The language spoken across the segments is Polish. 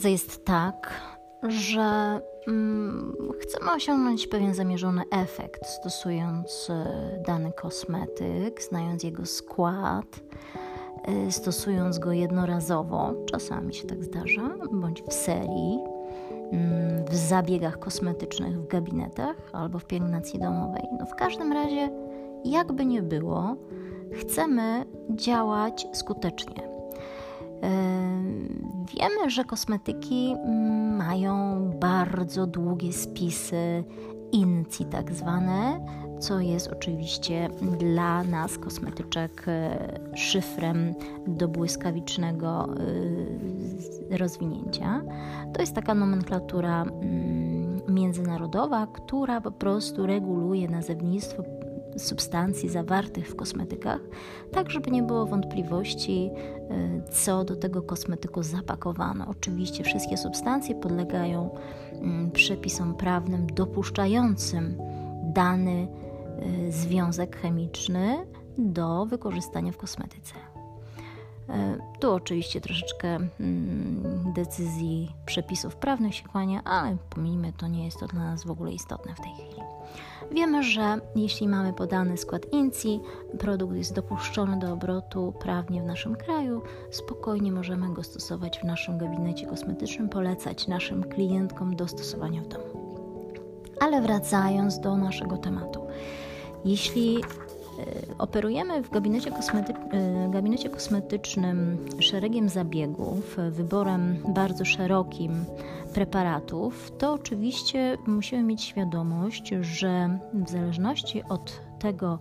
Często jest tak, że mm, chcemy osiągnąć pewien zamierzony efekt, stosując e, dany kosmetyk, znając jego skład, e, stosując go jednorazowo, czasami się tak zdarza, bądź w serii, mm, w zabiegach kosmetycznych, w gabinetach albo w pielęgnacji domowej. No w każdym razie, jakby nie było, chcemy działać skutecznie. Wiemy, że kosmetyki mm, mają bardzo długie spisy INCI, tak zwane, co jest oczywiście dla nas, kosmetyczek, e, szyfrem do błyskawicznego e, rozwinięcia. To jest taka nomenklatura mm, międzynarodowa, która po prostu reguluje nazewnictwo substancji zawartych w kosmetykach, tak żeby nie było wątpliwości, y, co do tego kosmetyku zapakowano. Oczywiście wszystkie substancje podlegają mm, przepisom prawnym dopuszczającym dany y, związek chemiczny do wykorzystania w kosmetyce. Y, tu oczywiście troszeczkę mm, decyzji przepisów prawnych się kłania, ale pomijmy, to nie jest to dla nas w ogóle istotne w tej chwili. Wiemy, że jeśli mamy podany skład INCI, produkt jest dopuszczony do obrotu prawnie w naszym kraju, spokojnie możemy go stosować w naszym gabinecie kosmetycznym, polecać naszym klientkom do stosowania w domu. Ale wracając do naszego tematu. Jeśli e, operujemy w gabinecie, kosmety, e, gabinecie kosmetycznym szeregiem zabiegów, wyborem bardzo szerokim preparatów, to oczywiście musimy mieć świadomość, że w zależności od tego,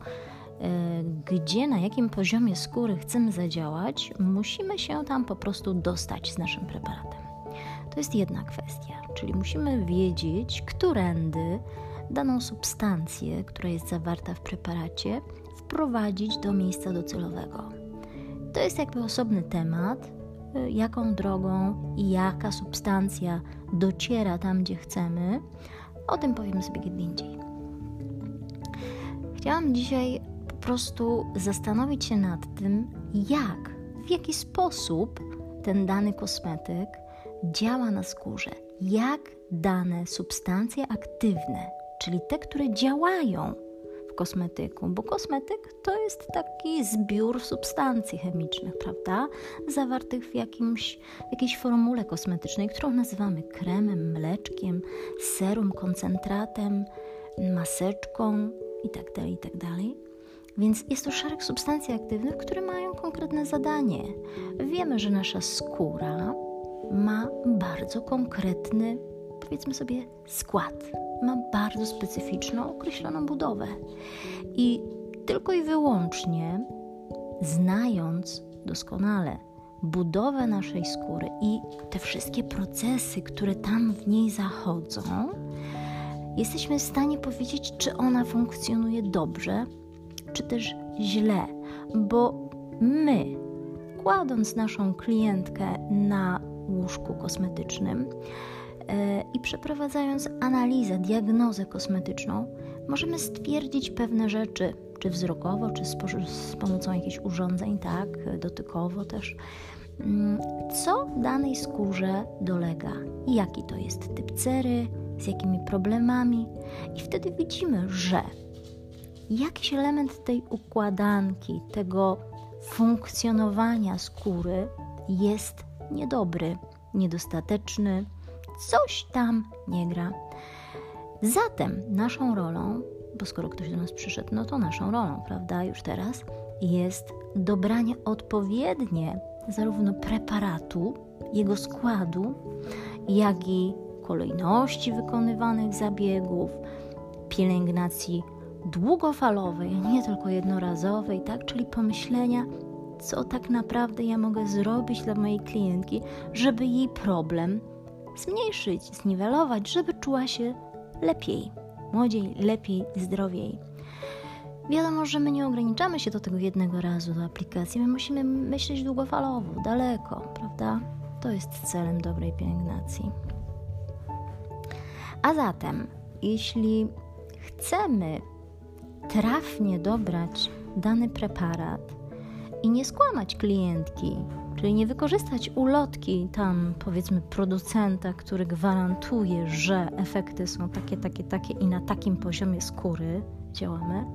e, gdzie, na jakim poziomie skóry chcemy zadziałać, musimy się tam po prostu dostać z naszym preparatem. To jest jedna kwestia, czyli musimy wiedzieć, którędy daną substancję, która jest zawarta w preparacie, wprowadzić do miejsca docelowego. To jest jakby osobny temat, e, jaką drogą i jaka substancja dociera tam, gdzie chcemy, o tym powiemy sobie kiedy indziej. Chciałam dzisiaj po prostu zastanowić się nad tym, jak, w jaki sposób ten dany kosmetyk działa na skórze, jak dane substancje aktywne, czyli te, które działają kosmetyku, bo kosmetyk to jest taki zbiór substancji chemicznych, prawda? Zawartych w, jakimś, jakiejś formule kosmetycznej, którą nazywamy kremem, mleczkiem, serum, koncentratem, maseczką itd. Tak itd. Tak Więc jest to szereg substancji aktywnych, które mają konkretne zadanie. Wiemy, że nasza skóra ma bardzo konkretny, powiedzmy sobie, skład ma bardzo specyficzną, określoną budowę. I tylko i wyłącznie znając doskonale budowę naszej skóry i te wszystkie procesy, które tam w niej zachodzą, jesteśmy w stanie powiedzieć, czy ona funkcjonuje dobrze, czy też źle, bo my, kładąc naszą klientkę na łóżku kosmetycznym, i przeprowadzając analizę, diagnozę kosmetyczną, możemy stwierdzić pewne rzeczy, czy wzrokowo, czy z, z pomocą jakichś urządzeń, tak, dotykowo też, mm, co danej skórze dolega, jaki to jest typ cery, z jakimi problemami, i wtedy widzimy, że jakiś element tej układanki, tego funkcjonowania skóry jest niedobry, niedostateczny, coś tam nie gra. Zatem naszą rolą, bo skoro ktoś do nas przyszedł, no to naszą rolą, prawda, już teraz jest dobranie odpowiednie zarówno preparatu, jego składu, jak i kolejności wykonywanych zabiegów, pielęgnacji długofalowej, nie tylko jednorazowej, tak, czyli pomyślenia, co tak naprawdę ja mogę zrobić dla mojej klientki, żeby jej problem zmniejszyć, zniwelować, żeby czuła się lepiej, młodziej, lepiej, zdrowiej. Wiadomo, że my nie ograniczamy się do tego jednego razu do aplikacji, my musimy myśleć długofalowo, daleko, prawda? To jest celem dobrej pielęgnacji. A zatem, jeśli chcemy trafnie dobrać dany preparat i nie skłamać klientki, Czyli nie wykorzystać ulotki tam, powiedzmy, producenta, który gwarantuje, że efekty są takie, takie, takie i na takim poziomie skóry działamy,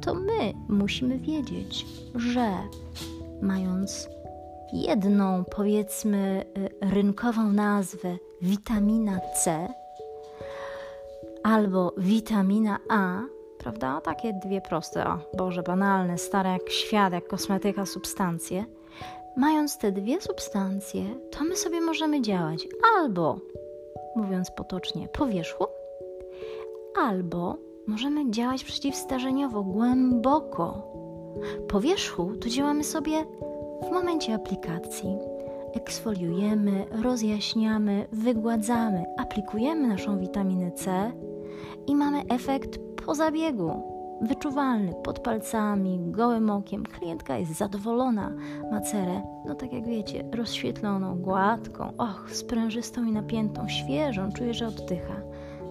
to my musimy wiedzieć, że mając jedną, powiedzmy, y, rynkową nazwę witamina C albo witamina A, prawda? Takie dwie proste, o Boże, banalne, stare jak świat, jak kosmetyka substancje. Mając te dwie substancje, to my sobie możemy działać albo, mówiąc potocznie, po wierzchu, albo możemy działać przeciwstarzeniowo, głęboko. Po wierzchu to działamy sobie w momencie aplikacji. Eksfoliujemy, rozjaśniamy, wygładzamy, aplikujemy naszą witaminę C i mamy efekt po zabiegu. Wyczuwalny pod palcami, gołym okiem. Klientka jest zadowolona, ma cerę, no tak jak wiecie, rozświetloną, gładką, och, sprężystą i napiętą, świeżą, czuje, że oddycha.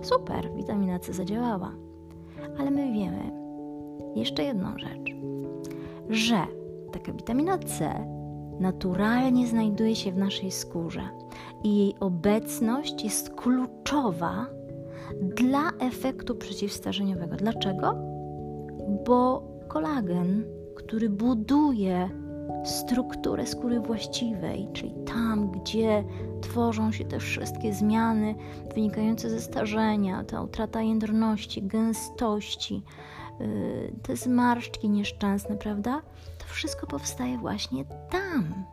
Super, witamina C zadziałała. Ale my wiemy jeszcze jedną rzecz, że taka witamina C naturalnie znajduje się w naszej skórze i jej obecność jest kluczowa dla efektu przeciwstarzeniowego. Dlaczego? Bo kolagen, który buduje strukturę skóry właściwej, czyli tam, gdzie tworzą się te wszystkie zmiany wynikające ze starzenia, ta utrata jędrności, gęstości, yy, te zmarszczki nieszczęsne, prawda? To wszystko powstaje właśnie tam.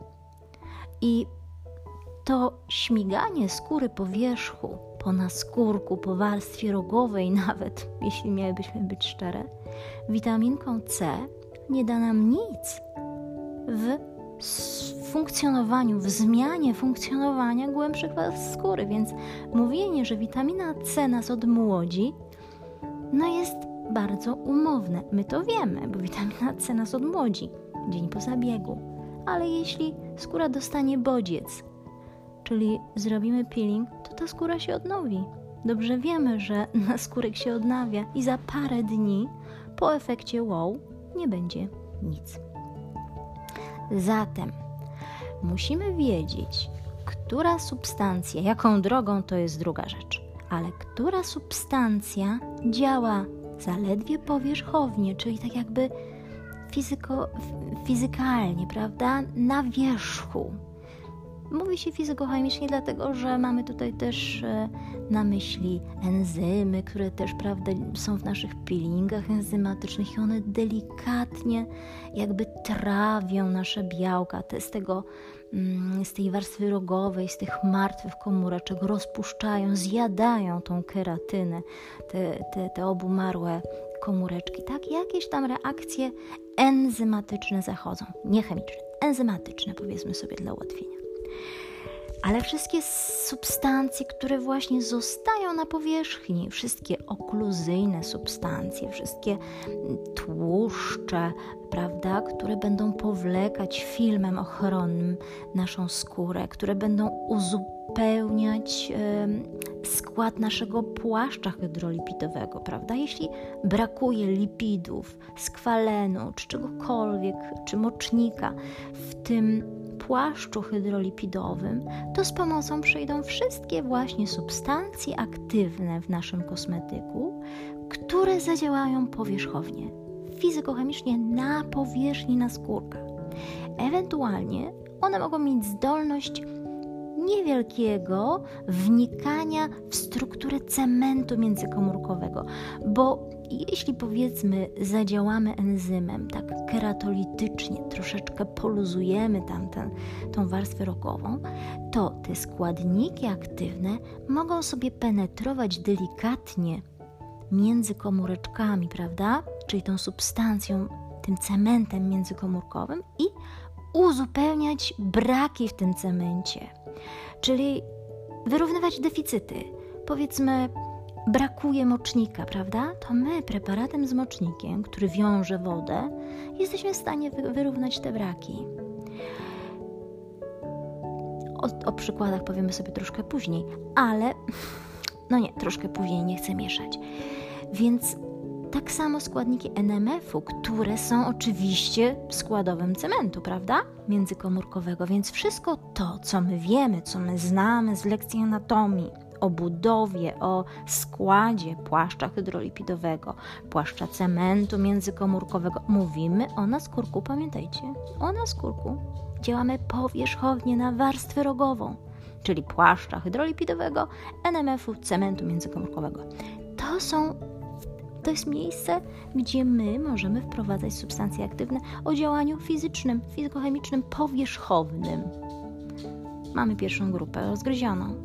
I to śmiganie skóry po wierzchu, po naskórku, po warstwie rogowej, nawet jeśli miałybyśmy być szczere, witaminką C nie da nam nic w funkcjonowaniu, w zmianie funkcjonowania głębszych warstw skóry. Więc mówienie, że witamina C nas odmłodzi, no jest bardzo umowne. My to wiemy, bo witamina C nas odmłodzi dzień po zabiegu. Ale jeśli skóra dostanie bodziec, czyli zrobimy peeling, to ta skóra się odnowi. Dobrze wiemy, że naskórek się odnawia i za parę dni po efekcie wow nie będzie nic. Zatem musimy wiedzieć, która substancja, jaką drogą to jest druga rzecz, ale która substancja działa zaledwie powierzchownie, czyli tak jakby fizyko, fizykalnie, prawda, na wierzchu, Mówi się fizykochemicznie, dlatego że mamy tutaj też e, na myśli enzymy, które też prawda, są w naszych peelingach enzymatycznych i one delikatnie jakby trawią nasze białka. Te z, tego, mm, z tej warstwy rogowej, z tych martwych komóreczek, rozpuszczają, zjadają tą keratynę, te, te, te obumarłe komóreczki. Tak, jakieś tam reakcje enzymatyczne zachodzą, nie chemiczne, enzymatyczne powiedzmy sobie dla ułatwienia ale wszystkie substancje, które właśnie zostają na powierzchni, wszystkie okluzyjne substancje, wszystkie tłuszcze, prawda, które będą powlekać filmem ochronnym naszą skórę, które będą uzupełniać e, skład naszego płaszcza hydrolipidowego, prawda? Jeśli brakuje lipidów, skwalenu, czy czegokolwiek, czy mocznika w tym płaszczu hydrolipidowym, to z pomocą przyjdą wszystkie właśnie substancje aktywne w naszym kosmetyku, które zadziałają powierzchownie, fizykochemicznie na powierzchni naskórka. Ewentualnie one mogą mieć zdolność niewielkiego wnikania w strukturę cementu międzykomórkowego, bo jeśli powiedzmy zadziałamy enzymem tak keratolitycznie, troszeczkę poluzujemy tam ten, tą warstwę rogową, to te składniki aktywne mogą sobie penetrować delikatnie między komóreczkami, prawda? Czyli tą substancją, tym cementem międzykomórkowym i uzupełniać braki w tym cemencie. Czyli wyrównywać deficyty. Powiedzmy, brakuje mocznika, prawda? To my preparatem z mocznikiem, który wiąże wodę, jesteśmy w stanie wyrównać te braki. O, o przykładach powiemy sobie troszkę później, ale no nie, troszkę później nie chcę mieszać. Więc Tak samo składniki NMF-u, które są oczywiście składowym cementu, prawda? Międzykomórkowego, więc wszystko to, co my wiemy, co my znamy z lekcji anatomii, o budowie, o składzie płaszcza hydrolipidowego, płaszcza cementu międzykomórkowego. Mówimy o naskórku, pamiętajcie, o naskórku. Działamy powierzchownie na warstwę rogową, czyli płaszcza hydrolipidowego, NMF-u, cementu międzykomórkowego. To są to jest miejsce, gdzie my możemy wprowadzać substancje aktywne o działaniu fizycznym, fizykochemicznym, powierzchownym. Mamy pierwszą grupę rozgryzioną.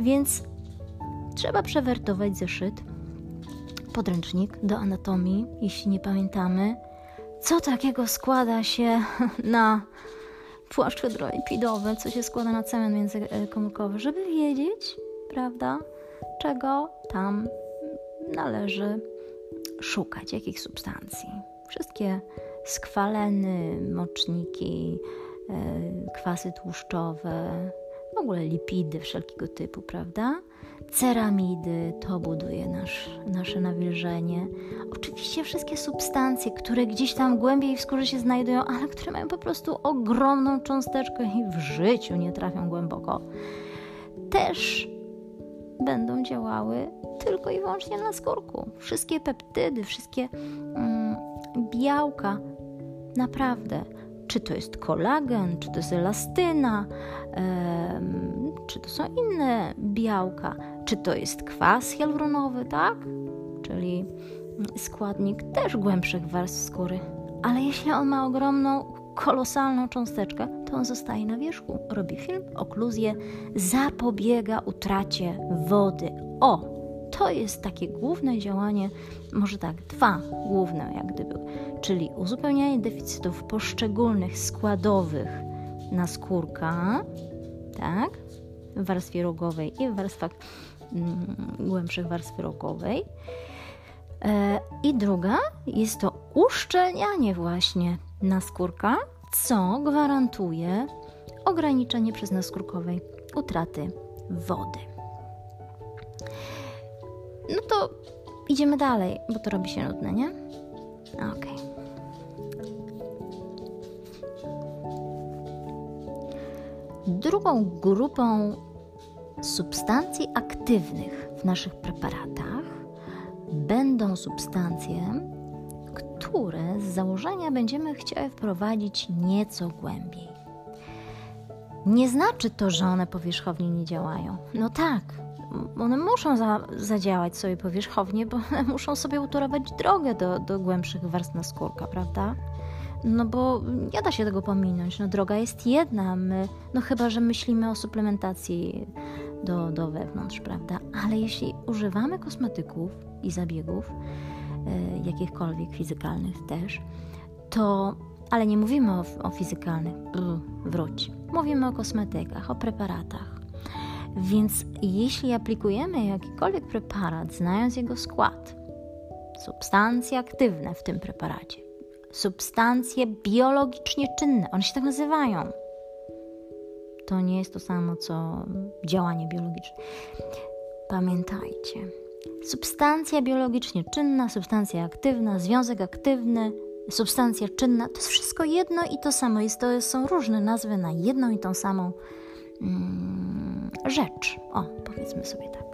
Więc trzeba przewertować zeszyt, podręcznik do anatomii, jeśli nie pamiętamy, co takiego składa się na płaszcz hydrolipidowy, co się składa na cement międzykomórkowy, żeby wiedzieć, prawda, czego tam należy szukać, jakich substancji. Wszystkie skwaleny, moczniki, e, kwasy tłuszczowe, w ogóle lipidy wszelkiego typu, prawda? Ceramidy to buduje nasz, nasze nawilżenie. Oczywiście wszystkie substancje, które gdzieś tam głębiej w skórze się znajdują, ale które mają po prostu ogromną cząsteczkę i w życiu nie trafią głęboko, też będą działały tylko i wyłącznie na skórku. Wszystkie peptydy, wszystkie mm, białka, naprawdę czy to jest kolagen, czy to jest elastyna, czy to są inne białka, czy to jest kwas hialuronowy, tak? Czyli składnik też głębszych warstw skóry. Ale jeśli on ma ogromną, kolosalną cząsteczkę, to on zostaje na wierzchu, robi film, okluzję, zapobiega utracie wody. O, to jest takie główne działanie, może tak, dwa główne jak gdyby, czyli uzupełnianie deficytów poszczególnych składowych naskórka, tak, w warstwie rogowej i w warstwach mm, głębszych warstwy rogowej. E, I druga jest to uszczelnianie właśnie naskórka, co gwarantuje ograniczenie przez naskórkowej utraty wody. No to idziemy dalej, bo to robi się nudne, nie? Okay. Drugą grupą substancji aktywnych w naszych preparatach będą substancje, które z założenia będziemy chciały wprowadzić nieco głębiej. Nie znaczy to, że one powierzchownie nie działają. No tak, one muszą za, zadziałać sobie powierzchownie, bo muszą sobie utorować drogę do, do głębszych warstw naskórka, prawda? No bo nie da się tego pominąć. No droga jest jedna, my, no chyba, że myślimy o suplementacji do, do wewnątrz, prawda? Ale jeśli używamy kosmetyków i zabiegów, jakichkolwiek fizykalnych też, to, ale nie mówimy o, o fizykalnych, wróć. Mówimy o kosmetykach, o preparatach więc jeśli aplikujemy jakikolwiek preparat, znając jego skład, substancje aktywne w tym preparacie, substancje biologicznie czynne, one się tak nazywają. To nie jest to samo co działanie biologiczne. Pamiętajcie. Substancja biologicznie czynna, substancja aktywna, związek aktywny, substancja czynna to jest wszystko jedno i to samo. Jest, to są różne nazwy na jedną i tą samą mm, rzecz. O, powiedzmy sobie tak.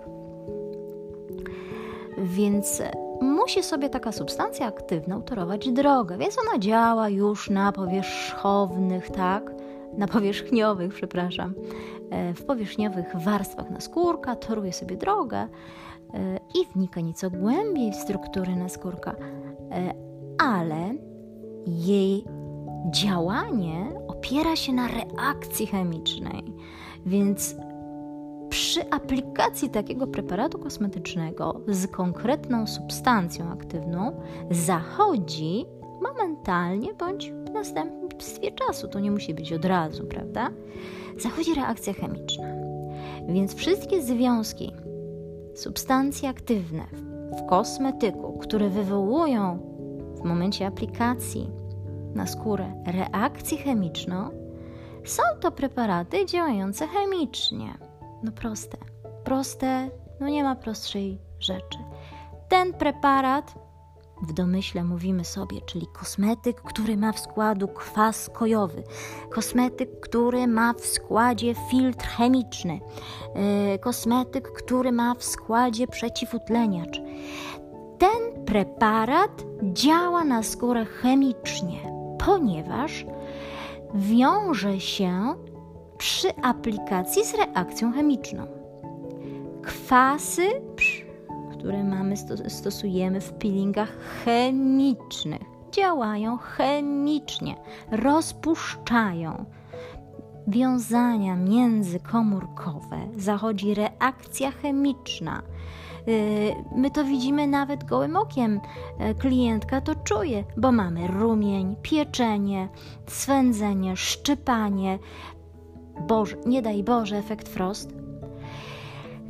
Więc musi sobie taka substancja aktywna utorować drogę, więc ona działa już na powierzchownych, tak? Na powierzchniowych, przepraszam, e, w powierzchniowych warstwach naskórka, toruje sobie drogę i wnika nieco głębiej w struktury naskórka, e, ale jej działanie opiera się na reakcji chemicznej, więc przy aplikacji takiego preparatu kosmetycznego z konkretną substancją aktywną zachodzi momentalnie bądź w następstwie czasu, to nie musi być od razu, prawda? Zachodzi reakcja chemiczna. Więc wszystkie związki, substancje aktywne w kosmetyku, które wywołują w momencie aplikacji na skórę reakcję chemiczną, są to preparaty działające chemicznie. No proste. Proste, no nie ma prostszej rzeczy. Ten preparat w domyśle mówimy sobie, czyli kosmetyk, który ma w składu kwas kojowy, kosmetyk, który ma w składzie filtr chemiczny, yy, kosmetyk, który ma w składzie przeciwutleniacz. Ten preparat działa na skórę chemicznie, ponieważ wiąże się przy aplikacji z reakcją chemiczną. Kwasy, które mamy, stosujemy w peelingach chemicznych, działają chemicznie, rozpuszczają wiązania międzykomórkowe, zachodzi reakcja chemiczna. Y, my to widzimy nawet gołym okiem. Y, klientka to czuje, bo mamy rumień, pieczenie, swędzenie, szczypanie. Boże, nie daj Boże, efekt Frost.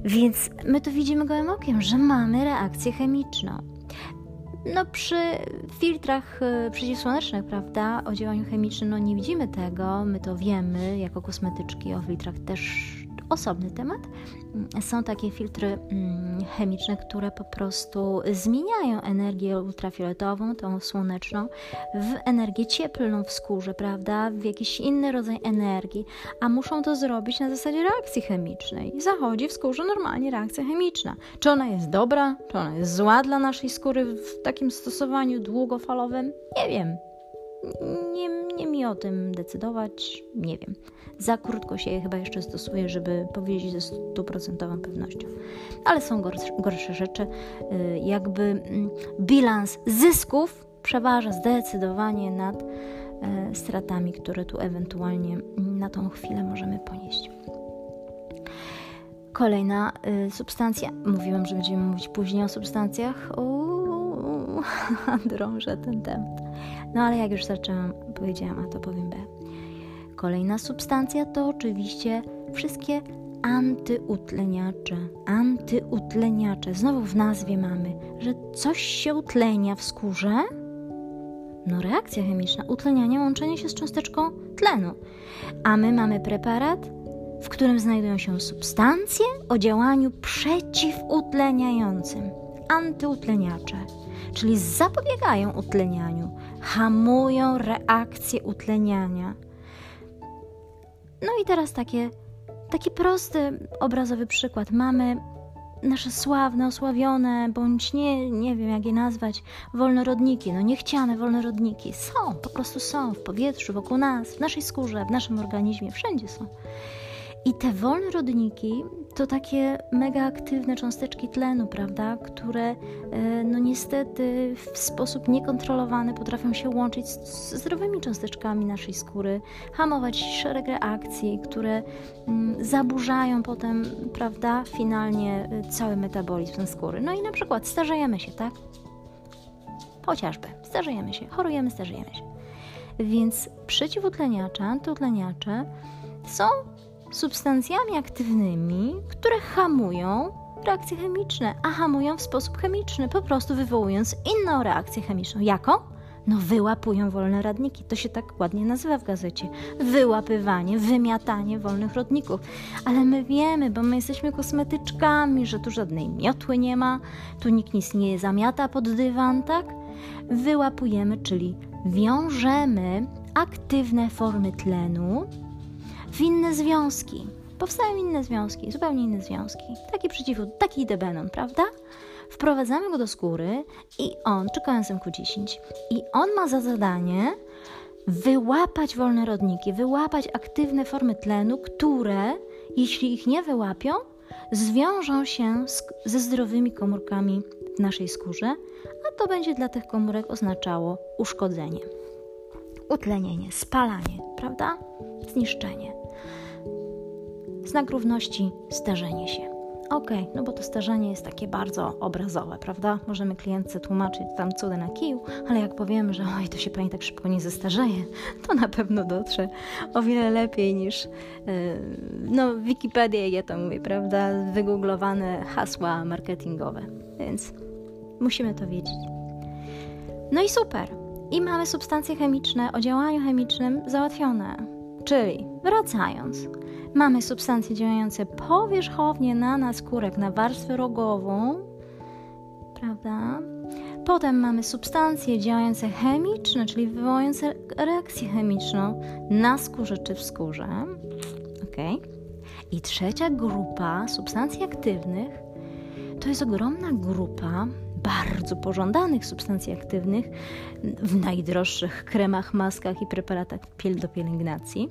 Więc my to widzimy gołym okiem, że mamy reakcję chemiczną. No przy filtrach y, przeciwsłonecznych, prawda, o działaniu chemicznym, no nie widzimy tego, my to wiemy jako kosmetyczki, o filtrach też osobny temat. Są takie filtry mm, chemiczne, które po prostu zmieniają energię ultrafioletową, tą słoneczną, w energię cieplną w skórze, prawda? W jakiś inny rodzaj energii, a muszą to zrobić na zasadzie reakcji chemicznej. I zachodzi w skórze normalnie reakcja chemiczna. Czy ona jest dobra, czy ona jest zła dla naszej skóry w takim stosowaniu długofalowym? Nie wiem. Nie, nie mi o tym decydować, nie wiem. Za krótko się je chyba jeszcze stosuje, żeby powiedzieć ze stuprocentową pewnością. Ale są gorsze, gorsze rzeczy. Y, jakby mm, bilans zysków przeważa zdecydowanie nad y, stratami, które tu ewentualnie na tą chwilę możemy ponieść. Kolejna y, substancja. Mówiłam, że będziemy mówić później o substancjach. Uuu, drążę ten temat. No ale jak już zaczęłam, powiedziałam, a to powiem B. Kolejna substancja to oczywiście wszystkie antyutleniacze. Antyutleniacze. Znowu w nazwie mamy, że coś się utlenia w skórze. No reakcja chemiczna, utlenianie, łączenie się z cząsteczką tlenu. A my mamy preparat, w którym znajdują się substancje o działaniu przeciwutleniającym. Antyutleniacze, czyli zapobiegają utlenianiu, hamują reakcję utleniania no i teraz takie, taki prosty, obrazowy przykład. Mamy nasze sławne, osławione, bądź nie, nie wiem jak je nazwać, wolnorodniki, no niechciane wolnorodniki. Są, po prostu są w powietrzu, wokół nas, w naszej skórze, w naszym organizmie, wszędzie są. I te wolne rodniki to takie mega aktywne cząsteczki tlenu, prawda, które e, no niestety w sposób niekontrolowany potrafią się łączyć z zdrowymi cząsteczkami naszej skóry, hamować szereg reakcji, które mm, zaburzają potem, prawda, finalnie e, cały metabolizm skóry. No i na przykład starzejemy się, tak? Chociażby, starzejemy się, chorujemy, starzejemy się. Więc przeciwutleniacze, antyutleniacze są substancjami aktywnymi, które hamują reakcje chemiczne, a hamują w sposób chemiczny, po prostu wywołując inną reakcję chemiczną. Jaką? No, wyłapują wolne radniki. To się tak ładnie nazywa w gazecie. Wyłapywanie, wymiatanie wolnych rodników. Ale my wiemy, bo my jesteśmy kosmetyczkami, że tu żadnej miotły nie ma, tu nikt nic nie zamiata pod dywan, tak? Wyłapujemy, czyli wiążemy aktywne formy tlenu w inne związki. Powstają inne związki, zupełnie inne związki. Taki przeciw, taki debenon, prawda? Wprowadzamy go do skóry i on, czy koenzym Q10, i on ma za zadanie wyłapać wolne rodniki, wyłapać aktywne formy tlenu, które, jeśli ich nie wyłapią, zwiążą się z, ze zdrowymi komórkami w naszej skórze, a to będzie dla tych komórek oznaczało uszkodzenie, utlenienie, spalanie, prawda? Zniszczenie. Znak równości starzenie się. Okej, okay, no bo to starzenie jest takie bardzo obrazowe, prawda? Możemy klientce tłumaczyć tam cudy na kiju, ale jak powiemy, że oj, to się pani tak szybko nie zestarzeje, to na pewno dotrze o wiele lepiej niż yy, no Wikipedia, ja to mówię, prawda? Wygooglowane hasła marketingowe. Więc musimy to wiedzieć. No i super. I mamy substancje chemiczne o działaniu chemicznym załatwione. Czyli wracając, Mamy substancje działające powierzchownie na naskórek, na warstwę rogową, prawda? Potem mamy substancje działające chemiczne, czyli wywołujące reakcję chemiczną na skórze czy w skórze. Okay. I trzecia grupa substancji aktywnych to jest ogromna grupa bardzo pożądanych substancji aktywnych w najdroższych kremach, maskach i preparatach do pielęgnacji.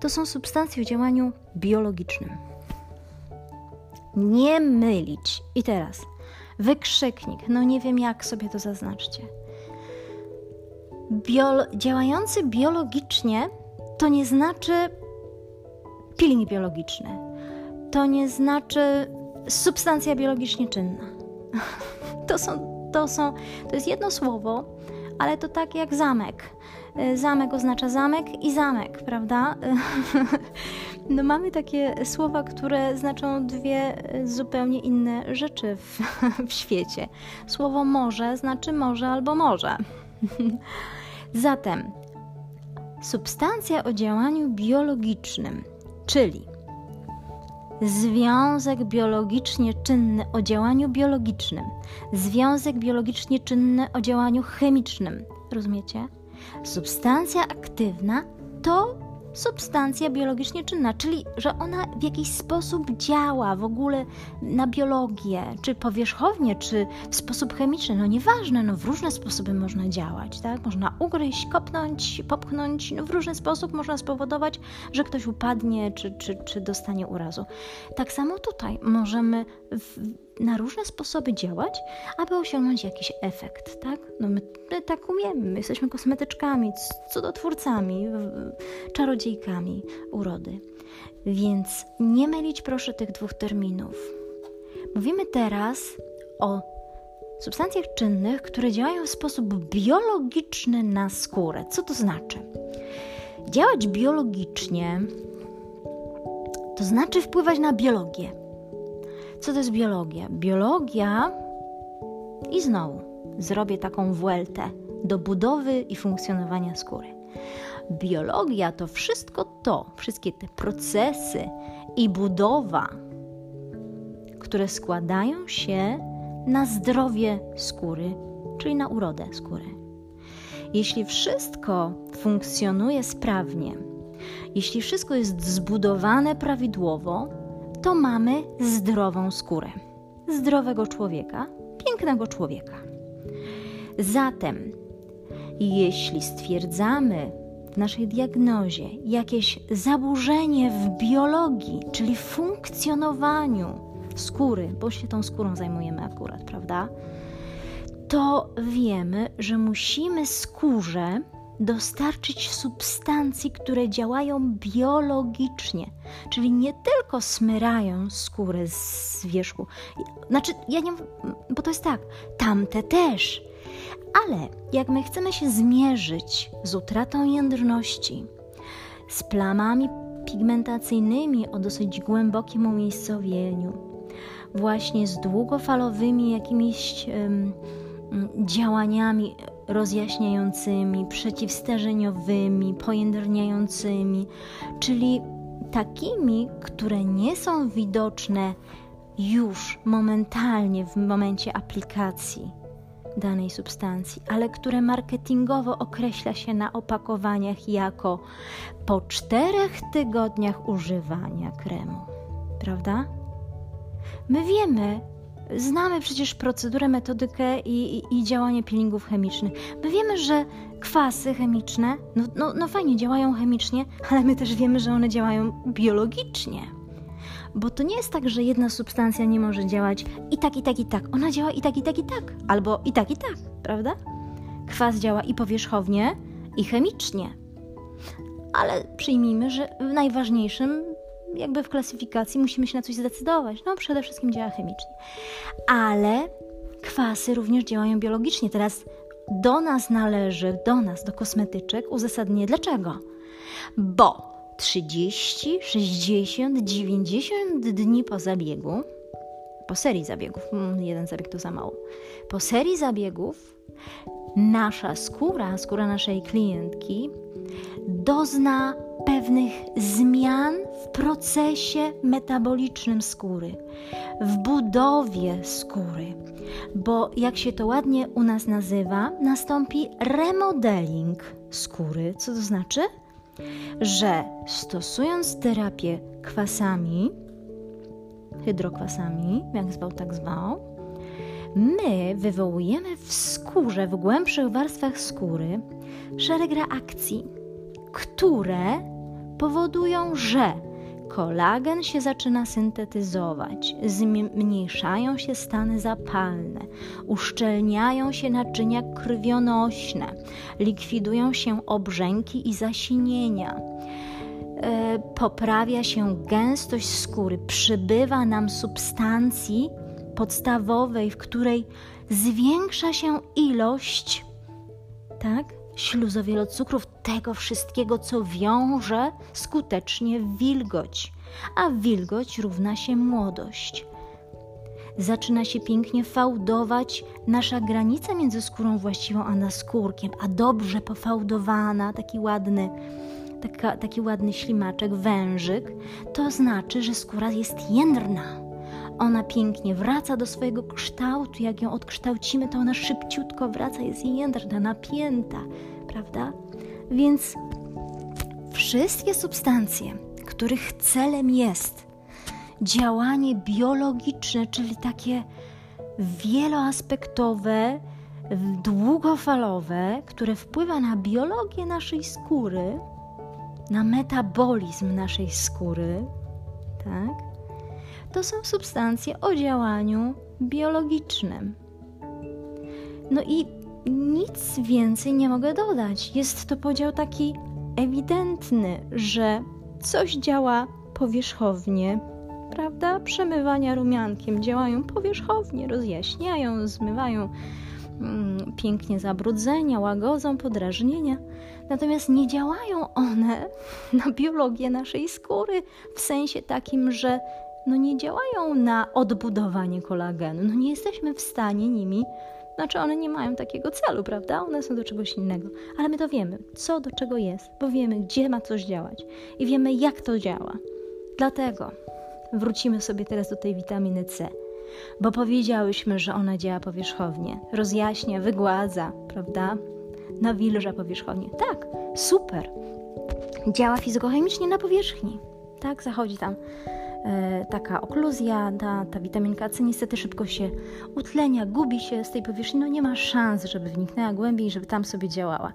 To są substancje o działaniu biologicznym. Nie mylić. I teraz wykrzyknik, no nie wiem jak sobie to zaznaczcie. Biolo działający biologicznie to nie znaczy peeling biologiczny. To nie znaczy substancja biologicznie czynna. To są, to są, to jest jedno słowo, ale to tak jak zamek. Zamek oznacza zamek i zamek, prawda? No mamy takie słowa, które znaczą dwie zupełnie inne rzeczy w, w świecie. Słowo morze znaczy morze albo morze. Zatem substancja o działaniu biologicznym, czyli związek biologicznie czynny o działaniu biologicznym, związek biologicznie czynny o działaniu chemicznym. Rozumiecie? Substancja aktywna to substancja biologicznie czynna, czyli że ona w jakiś sposób działa w ogóle na biologię, czy powierzchownie, czy w sposób chemiczny, no nieważne, no w różne sposoby można działać, tak? Można ugryźć, kopnąć, popchnąć, no w różny sposób można spowodować, że ktoś upadnie, czy, czy, czy dostanie urazu. Tak samo tutaj możemy w, na różne sposoby działać, aby osiągnąć jakiś efekt, tak? No my, my tak umiemy, my jesteśmy kosmetyczkami, cudotwórcami, czarodziejkami urody. Więc nie mylić proszę tych dwóch terminów. Mówimy teraz o substancjach czynnych, które działają w sposób biologiczny na skórę. Co to znaczy? Działać biologicznie to znaczy wpływać na biologię co to jest biologia? Biologia i znowu zrobię taką vueltę do budowy i funkcjonowania skóry. Biologia to wszystko to, wszystkie te procesy i budowa, które składają się na zdrowie skóry, czyli na urodę skóry. Jeśli wszystko funkcjonuje sprawnie, jeśli wszystko jest zbudowane prawidłowo, to mamy zdrową skórę. Zdrowego człowieka, pięknego człowieka. Zatem, jeśli stwierdzamy w naszej diagnozie jakieś zaburzenie w biologii, czyli funkcjonowaniu skóry, bo się tą skórą zajmujemy akurat, prawda? To wiemy, że musimy skórze dostarczyć substancji, które działają biologicznie, czyli nie tylko smyrają skórę z wierzchu. Znaczy, ja nie, bo to jest tak, tamte też. Ale jak my chcemy się zmierzyć z utratą jędrności, z plamami pigmentacyjnymi o dosyć głębokim umiejscowieniu, właśnie z długofalowymi jakimiś um, działaniami rozjaśniającymi, przeciwstarzeniowymi, pojędrniającymi, czyli takimi, które nie są widoczne już momentalnie w momencie aplikacji danej substancji, ale które marketingowo określa się na opakowaniach jako po czterech tygodniach używania kremu. Prawda? My wiemy, Znamy przecież procedurę, metodykę i, i, i, działanie peelingów chemicznych. My wiemy, że kwasy chemiczne, no, no, no fajnie, działają chemicznie, ale my też wiemy, że one działają biologicznie. Bo to nie jest tak, że jedna substancja nie może działać i tak, i tak, i tak. Ona działa i tak, i tak, i tak. Albo i tak, i tak, prawda? Kwas działa i powierzchownie, i chemicznie. Ale przyjmijmy, że najważniejszym jakby w klasyfikacji musimy się na coś zdecydować. No, przede wszystkim działa chemicznie. Ale kwasy również działają biologicznie. Teraz do nas należy, do nas, do kosmetyczek, uzasadnienie dlaczego. Bo 30, 60, 90 dni po zabiegu, po serii zabiegów, mm, jeden zabieg to za mało, po serii zabiegów nasza skóra, skóra naszej klientki dozna pewnych zmian w procesie metabolicznym skóry, w budowie skóry, bo jak się to ładnie u nas nazywa, nastąpi remodeling skóry. Co to znaczy? Że stosując terapię kwasami, hydrokwasami, jak zwał, tak zwał, my wywołujemy w skórze, w głębszych warstwach skóry, szereg reakcji, które powodują, że kolagen się zaczyna syntetyzować, zmniejszają się stany zapalne, uszczelniają się naczynia krwionośne, likwidują się obrzęki i zasinienia. E, poprawia się gęstość skóry, przybywa nam substancji podstawowej, w której zwiększa się ilość tak, śluzowielocukrów, tego wszystkiego, co wiąże skutecznie wilgoć, a wilgoć równa się młodość. Zaczyna się pięknie fałdować nasza granica między skórą właściwą a naskórkiem, a dobrze pofałdowana, taki ładny, taka, taki ładny ślimaczek, wężyk, to znaczy, że skóra jest jędrna ona pięknie wraca do swojego kształtu. Jak ją odkształcimy, to ona szybciutko wraca, jest jędrna, napięta, prawda? Więc wszystkie substancje, których celem jest działanie biologiczne, czyli takie wieloaspektowe, długofalowe, które wpływa na biologię naszej skóry, na metabolizm naszej skóry, tak? To są substancje o działaniu biologicznym. No i nic więcej nie mogę dodać. Jest to podział taki ewidentny, że coś działa powierzchownie, prawda? Przemywania rumiankiem działają powierzchownie, rozjaśniają, zmywają mm, pięknie zabrudzenia, łagodzą podrażnienia. Natomiast nie działają one na biologię naszej skóry w sensie takim, że no nie działają na odbudowanie kolagenu. No nie jesteśmy w stanie nimi, znaczy one nie mają takiego celu, prawda? One są do czegoś innego. Ale my to wiemy, co do czego jest, bo wiemy, gdzie ma coś działać i wiemy, jak to działa. Dlatego wrócimy sobie teraz do tej witaminy C, bo powiedziałyśmy, że ona działa powierzchownie, rozjaśnia, wygładza, prawda? Nawilża powierzchownie. Tak, super. Działa fizykochemicznie na powierzchni. Tak, zachodzi tam taka okluzja, ta, ta witaminka C niestety szybko się utlenia, gubi się z tej powierzchni, no nie ma szans, żeby wniknęła głębiej, żeby tam sobie działała.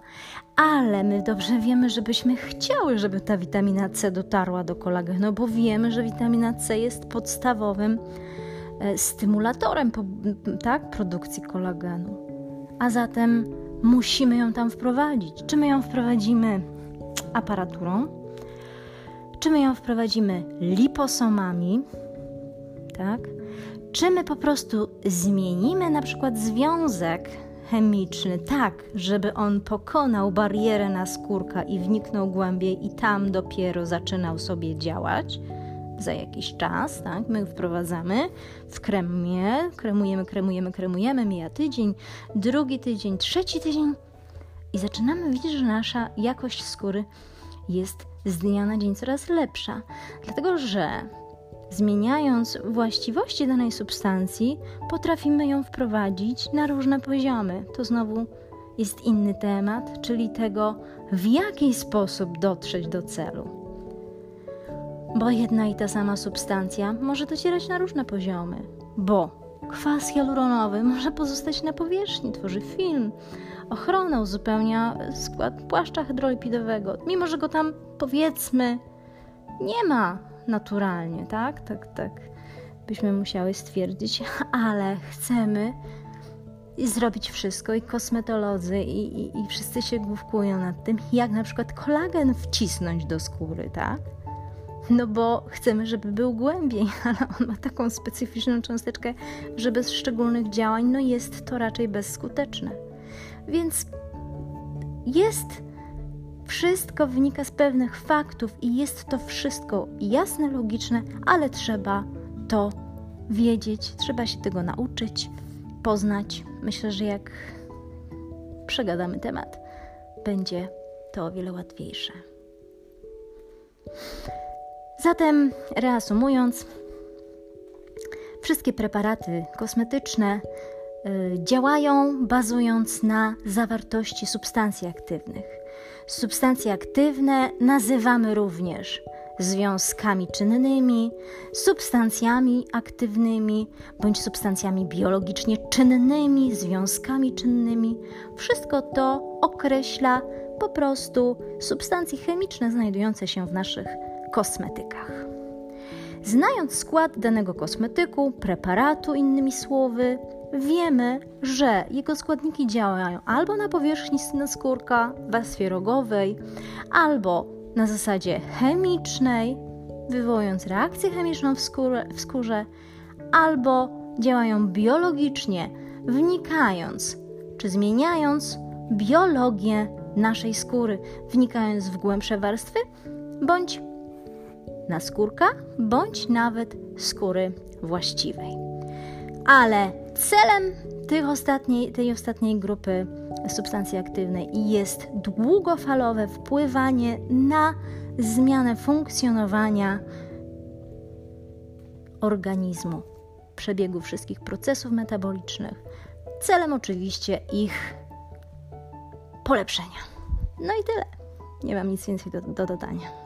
Ale my dobrze wiemy, żebyśmy chciały, żeby ta witamina C dotarła do kolagenu, bo wiemy, że witamina C jest podstawowym e, stymulatorem tak, produkcji kolagenu. A zatem musimy ją tam wprowadzić. Czy my ją wprowadzimy aparaturą? Czy my ją wprowadzimy liposomami, tak? Czy my po prostu zmienimy na przykład związek chemiczny tak, żeby on pokonał barierę na skórka i wniknął głębiej i tam dopiero zaczynał sobie działać za jakiś czas, tak? My wprowadzamy w kremie, kremujemy, kremujemy, kremujemy, mija tydzień, drugi tydzień, trzeci tydzień i zaczynamy widzieć, że nasza jakość skóry jest z dnia na dzień coraz lepsza, dlatego że zmieniając właściwości danej substancji, potrafimy ją wprowadzić na różne poziomy. To znowu jest inny temat, czyli tego, w jaki sposób dotrzeć do celu. Bo jedna i ta sama substancja może docierać na różne poziomy, bo kwas hialuronowy może pozostać na powierzchni, tworzy film, ochronę uzupełnia skład płaszcza hydrolipidowego, mimo że go tam powiedzmy nie ma naturalnie, tak? Tak, tak byśmy musiały stwierdzić, ale chcemy zrobić wszystko i kosmetolodzy i, i, i wszyscy się główkują nad tym, jak na przykład kolagen wcisnąć do skóry, tak? No bo chcemy, żeby był głębiej, ale on ma taką specyficzną cząsteczkę, że bez szczególnych działań no jest to raczej bezskuteczne. Więc jest wszystko wynika z pewnych faktów i jest to wszystko jasne, logiczne, ale trzeba to wiedzieć, trzeba się tego nauczyć, poznać. Myślę, że jak przegadamy temat, będzie to o wiele łatwiejsze. Zatem, reasumując, wszystkie preparaty kosmetyczne działają bazując na zawartości substancji aktywnych. Substancje aktywne nazywamy również związkami czynnymi, substancjami aktywnymi bądź substancjami biologicznie czynnymi, związkami czynnymi. Wszystko to określa po prostu substancje chemiczne znajdujące się w naszych kosmetykach. Znając skład danego kosmetyku, preparatu, innymi słowy, wiemy, że jego składniki działają albo na powierzchni skórka, warstwie rogowej, albo na zasadzie chemicznej, wywołując reakcję chemiczną w, w skórze, albo działają biologicznie, wnikając czy zmieniając biologię naszej skóry, wnikając w głębsze warstwy, bądź na skórka, bądź nawet skóry właściwej. Ale celem tych ostatniej, tej ostatniej grupy substancji aktywnej jest długofalowe wpływanie na zmianę funkcjonowania organizmu, przebiegu wszystkich procesów metabolicznych, celem oczywiście ich polepszenia. No i tyle. Nie mam nic więcej do, do dodania.